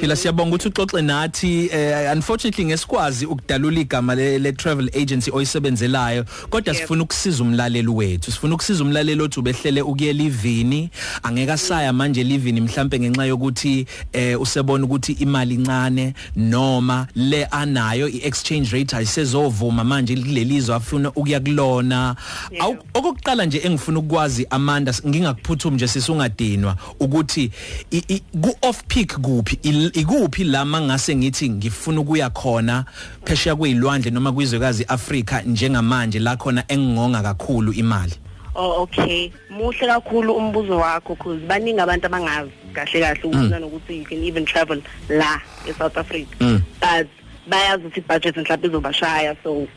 Phela siyabonga ukuthi uxoxe nathi uh, unfortunately ngesikwazi ukudalula igama le, le travel agency oyisebenzelayo kodwa Yep. sifuna ukusiza umlaleli wethu sifuna ukusiza umlaleli othi ubehlele ukuyela ivini angeke asaya manje livini mhlambe ngenxa yokuthi eh, usebona ukuthi imali incane noma le anayo iexchange rate ayisezovuma manje kulelizwe afuna ukuya kulona. Awu- okokuqala nje engifuna ukwazi Amanda ngingakuphuthumi nje sisungadinwa ukuthi ku off peak kuphi ikuphi la mangase ngithi ngifuna ukuya khona phesheya kwezilwandle noma kwizwekazi Africa njengamanje la khona engingonga kakhulu imali Oh okay. Muhle kakhulu umbuzo wakho because baningi abantu abangazi kahle kahle ukuthi nanokuthi you can even travel la eSouth Africa. Mm. But bayazi ukuthi budget mhlawumbe izobashaya so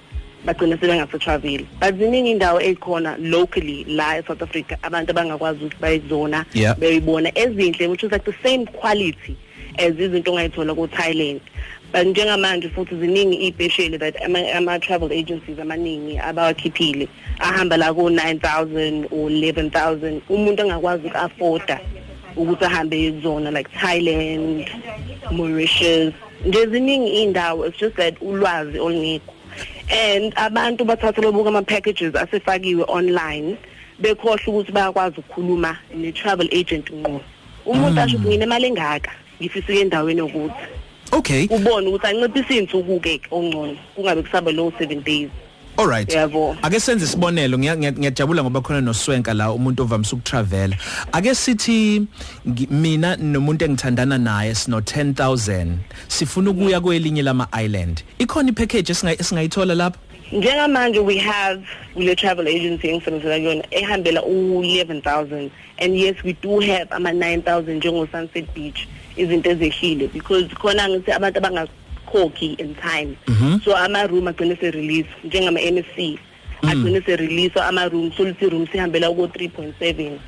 bagcina sebengase travel. But ziningi indawo ezikhona locally la eSouth Africa abantu abangakwazi ukuthi bayizona Yeah. beyibona ezinhle which is like the same quality as izinto ongayithola ku Thailand. But njengamanje futhi ziningi iy'pesheli that ama- ama-travel agencies amaningi abawakhiphile. Ahamba la ku-9000 or 11000 umuntu angakwazi uku-afforda ukuthi ahambe kuzona like Thailand, Mauritius nje ziningi iy'ndawo. It's just that ulwazi olungekho. And abantu bathatha lobuka ama-packages asefakiwe online bekhohle ukuthi bayakwazi ukukhuluma ne-travel agent ngqo. Umuntu asho ukuthi nginemali engaka. Ngifisa ukuya endaweni yokuthi. Okay. Ubone ukuthi anciphisa iy'nsuku-ke ongcono kungabe kusaba lowo seven days. Alright Yabo. ake senze isibonelo ngiya- ngiya- ngiyajabula ngoba khona noswenka la umuntu ovamise ukutravel ake sithi mina nomuntu engithandana naye sino 10000 sifuna ukuya kwelinye lama island ikhona ipackage esinga- esingayithola lapha? Njengamanje we have kule travel agency engisebenzela kuyona ehambela u-11,000 and yes we do have ama-9,000 njengo-sunset beach. Izinto ezehlile because khona ngithi abantu abangakhokhi in time. So ama-room agcine se-release njengama-msc agcine se-release ama-room so lithi room sihambela ku-three point seven.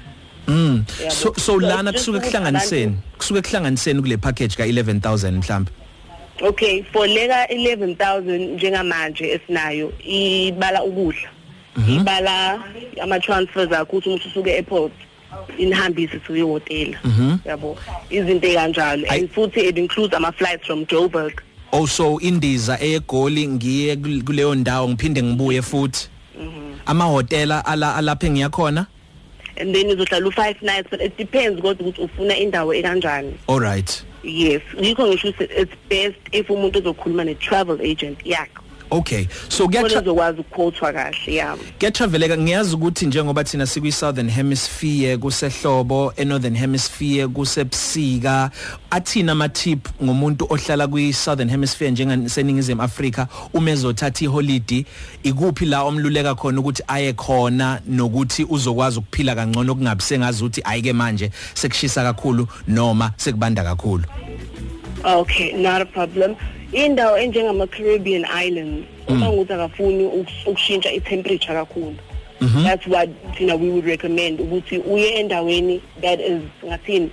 Mm. Yabo. So so So lana kusuke kuhlanganiseni kusuke kuhlanganiseni kule package ka 11000 mhlambe okay for leka 11000 njengamanje esinayo ibala ukudla. Ibala ama transfers akho ukuthi umuntu usuke airport inihambise to ihotela yabo izinto ekanjalo Ay- and futhi it includes ama flights from Joburg. Also indiza eyegoli ngiye kul- kuleyo ndawo ngiphinde ngibuye futhi? Ama hotela ala alapha engiyakhona and then izohlala u5 nights but it depends kodwa ukuthi ufuna indawo ekanjani. All right. Yes yikho ngisho ukuthi it's best if umuntu ezokhuluma ne travel agent yakhe okay. So ezokwazi ukuquotwa kahle yeah kuyatraveleka ngiyazi ukuthi njengoba thina sikwi southern hemisphere kusehlobo e northern hemisphere kusebusika athina ama tip ngomuntu ohlala kwi southern hemisphere njengaseningizimu Afrika uma ezothatha iholiday ikuphi la omluleka khona ukuthi aye khona nokuthi uzokwazi ukuphila kangcono kungabi sengazi ukuthi ayike manje sekushisa kakhulu noma sekubanda kakhulu? Okay, not a problem. Indawo enjengama Caribbean islands, uma nguthi akafuni ukus- ukushintsha i-temperature kakhulu. That's what you know we would recommend ukuthi uye endaweni that is ngathini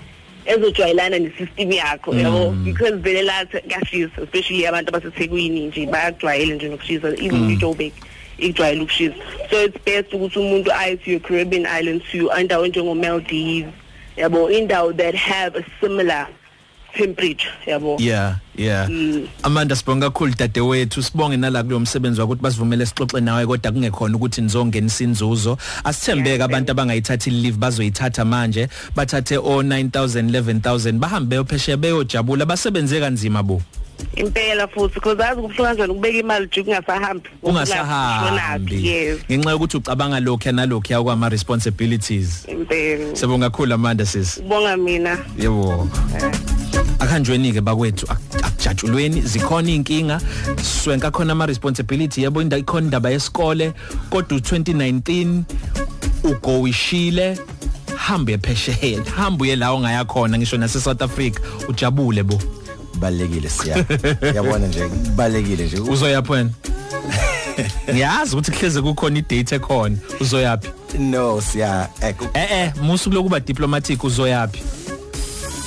ezojwayelana ne-system yakho yabo? Because vele la kuyashisa especially abantu abasethekwini nje bayakujwayele nje nokushisa even iJoburg ikujwayele ukushisa. So it's best ukuthi umuntu aye to your Caribbean islands to indawo enjengo Maldives yabo? Indawo that have a similar temperature yabo? Yeah yeah. Amanda sibonga kakhulu dadewethu. Sibonge nala kulo msebenzi wakuthi basivumele sixoxe nawe kodwa kungekhona ukuthi nizongenisa inzuzo. Asithembeke Yeah, abantu abangayithathi leave bazoyithatha manje. Bathathe o 9000 11000 bahambe beyophesheya beyojabula. Basebenze kanzima bo. Impela futhi because azi kubuhlungu kanjani ukubeka imali nje kungasahambi. Ungasahambi yes. Ngenxa yokuthi ucabanga lokho nalokho yakwa ama responsibilities impela. Sibonga kakhulu Amanda sis. Ubonga mina. Yebo. Akhanjweni ke bakwethu ak- akujatshulweni zikhona inkinga swenka khona ama responsibility yabo inda ikhona indaba yesikole kodwa u2019 ugowishile hambe phesheya hambe uye la ongaya khona ngisho nase South Africa. Ujabule bo. Balekile siya. Yabona nje balekile nje. Uzoya phela ngiyazi ukuthi kuhleze kukhona idate ekhona. Uzoyapi no siya eh eh eh musu lokuba diplomatic uzoyapi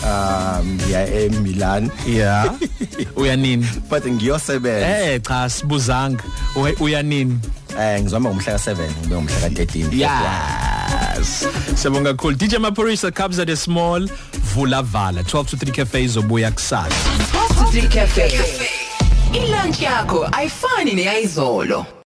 um ya eMilan. Yeah uya nini but ngiyosebenza eh cha sibuzanga. Uya- uya nini eh ngizoma ngomhla ka7 ngibe ngomhla ka13 yeah yes. Siyabonga kakhulu. DJ Maphorisa Cubs at the small. Vula vala. 12 to 3 cafe izobuya kusasa. Coffee Cafe. Ilunch yakho ayifani neyizolo.